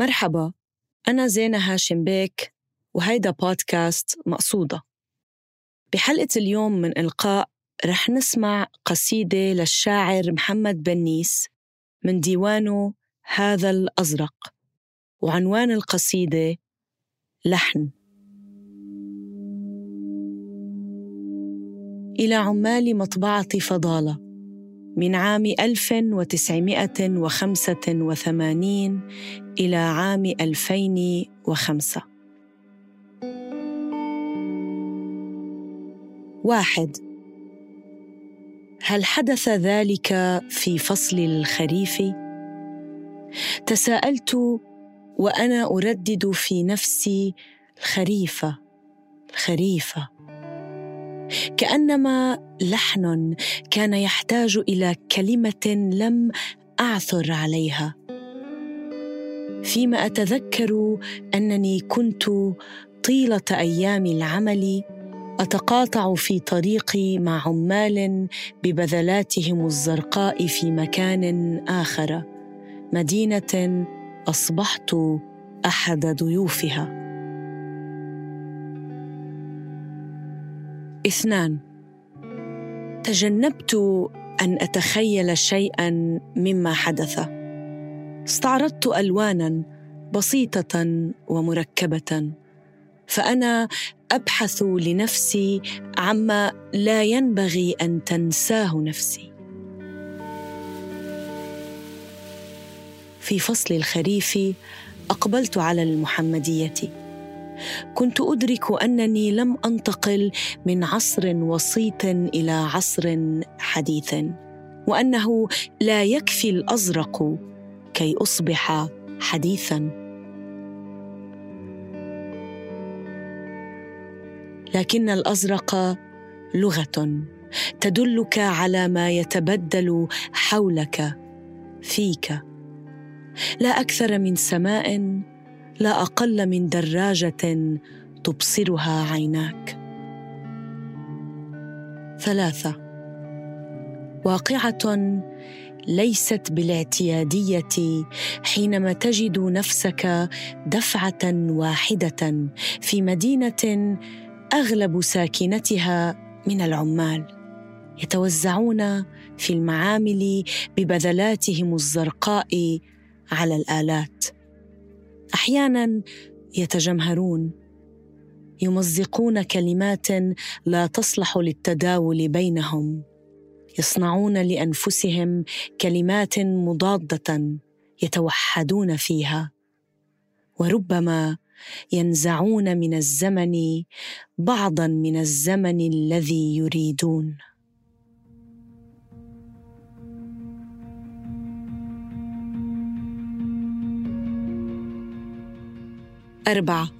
مرحبا أنا زينة هاشم بيك وهيدا بودكاست مقصودة. بحلقة اليوم من إلقاء رح نسمع قصيدة للشاعر محمد بنيس من ديوانه هذا الأزرق وعنوان القصيدة لحن. إلى عمال مطبعة فضالة. من عام 1985 إلى عام 2005 واحد. هل حدث ذلك في فصل الخريف؟ تساءلت وأنا أردد في نفسي الخريفه الخريفه كأنما لحن كان يحتاج إلى كلمة لم أعثر عليها. فيما أتذكر أنني كنت طيلة أيام العمل أتقاطع في طريقي مع عمال ببذلاتهم الزرقاء في مكان آخر مدينة أصبحت أحد ضيوفها. اثنان. تجنبت أن أتخيل شيئا مما حدث. استعرضت الوانا بسيطة ومركبة فأنا أبحث لنفسي عما لا ينبغي أن تنساه نفسي. في فصل الخريف أقبلت على المحمدية. كنت أدرك أنني لم أنتقل من عصر وسيط إلى عصر حديث وأنه لا يكفي الأزرق كي أصبح حديثا. لكن الأزرق لغة تدلك على ما يتبدل حولك فيك. لا أكثر من سماء لا أقل من دراجة تبصرها عيناك. ثلاثة. واقعة ليست بالاعتيادية حينما تجد نفسك دفعة واحدة في مدينة أغلب ساكنتها من العمال. يتوزعون في المعامل ببذلاتهم الزرقاء على الآلات. أحيانا يتجمهرون يمزقون كلمات لا تصلح للتداول بينهم يصنعون لأنفسهم كلمات مضادة يتوحدون فيها وربما ينزعون من الزمن بعضا من الزمن الذي يريدون. أربعة.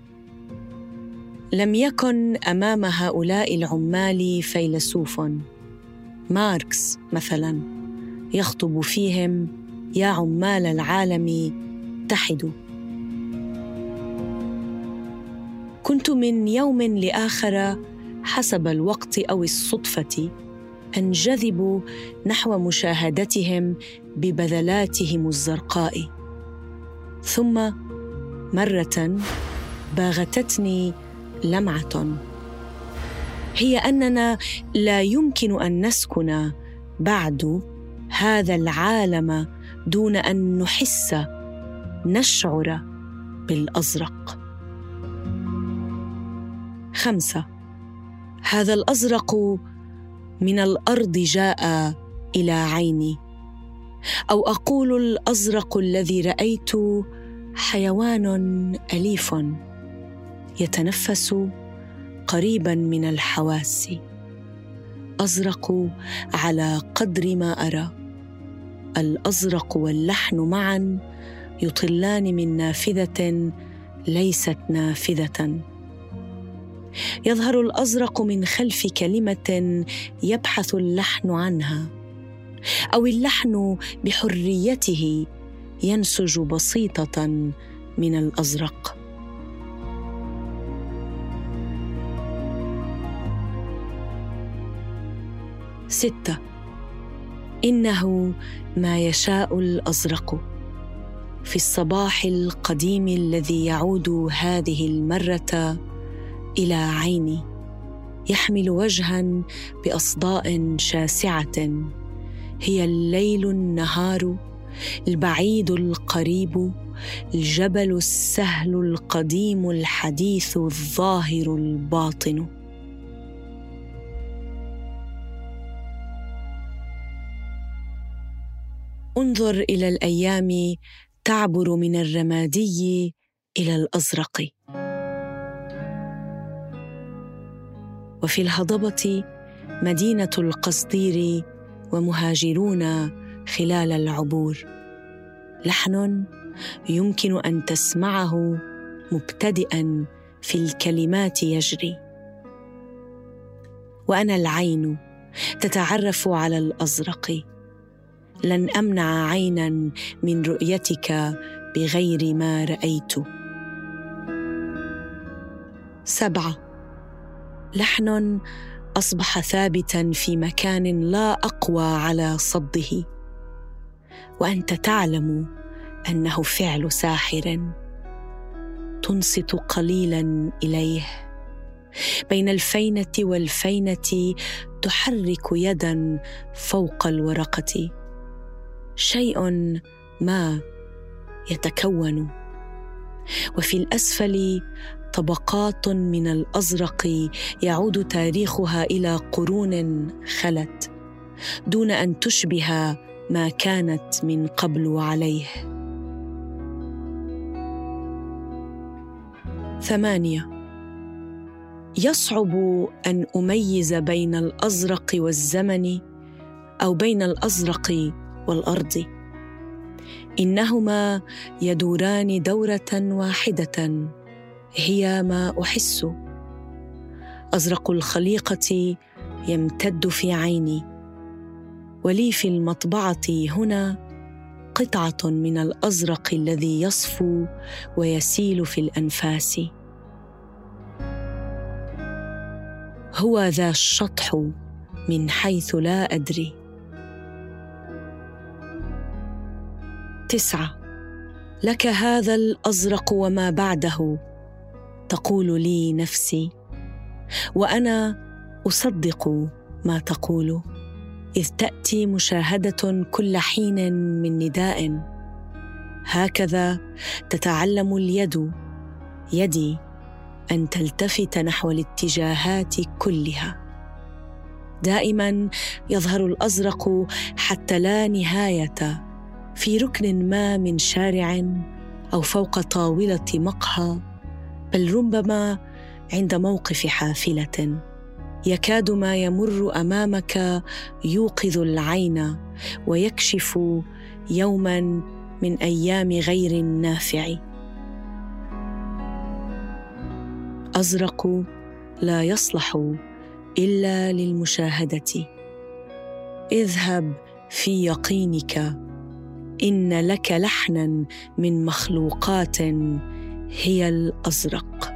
لم يكن أمام هؤلاء العمال فيلسوف. ماركس مثلا يخطب فيهم يا عمال العالم اتحدوا. كنت من يوم لآخر حسب الوقت أو الصدفة أنجذب نحو مشاهدتهم ببذلاتهم الزرقاء. ثم مرة باغتتني لمعة. هي أننا لا يمكن أن نسكن بعد هذا العالم دون أن نحس نشعر بالأزرق. خمسة. هذا الأزرق من الأرض جاء إلى عيني. أو أقول الأزرق الذي رأيت حيوان أليف يتنفس قريبا من الحواس أزرق على قدر ما أرى. الأزرق واللحن معا يطلان من نافذة ليست نافذة. يظهر الأزرق من خلف كلمة يبحث اللحن عنها أو اللحن بحريته ينسج بسيطة من الأزرق. ستة. إنه ما يشاء الأزرق في الصباح القديم الذي يعود هذه المرة إلى عيني يحمل وجها بأصداء شاسعة هي الليل النهار البعيد القريب الجبل السهل القديم الحديث الظاهر الباطن. انظر إلى الأيام تعبر من الرمادي إلى الأزرق. وفي الهضبة مدينة القصدير ومهاجرون خلال العبور. لحن يمكن أن تسمعه مبتدئا في الكلمات يجري. وأنا العين تتعرف على الأزرق. لن أمنع عينا من رؤيتك بغير ما رأيت. سبعة. لحن أصبح ثابتا في مكان لا أقوى على صده وأنت تعلم أنه فعل ساحر تنصت قليلا إليه. بين الفينة والفينة تحرك يدا فوق الورقة. شيء ما يتكون. وفي الأسفل طبقات من الأزرق يعود تاريخها إلى قرون خلت. دون أن تشبه ما كانت من قبل عليه. ثمانية. يصعب أن أميز بين الأزرق والزمن أو بين الأزرق والأرض. إنهما يدوران دورة واحدة هي ما أحس. أزرق الخليقة يمتد في عيني. ولي في المطبعة هنا قطعة من الأزرق الذي يصفو ويسيل في الأنفاس. هو ذا الشطح من حيث لا أدري. تسعة. لك هذا الأزرق وما بعده تقول لي نفسي وأنا أصدق ما تقول. إذ تأتي مشاهدة كل حين من نداء. هكذا تتعلم اليد يدي أن تلتفت نحو الاتجاهات كلها. دائما يظهر الأزرق حتى لا نهاية في ركن ما من شارع أو فوق طاولة مقهى بل ربما عند موقف حافلة. يكاد ما يمر أمامك يوقظ العين ويكشف يوما من أيام غير النافع. أزرق لا يصلح إلا للمشاهدة. اذهب في يقينك. إن لك لحنا من مخلوقات هي الأزرق.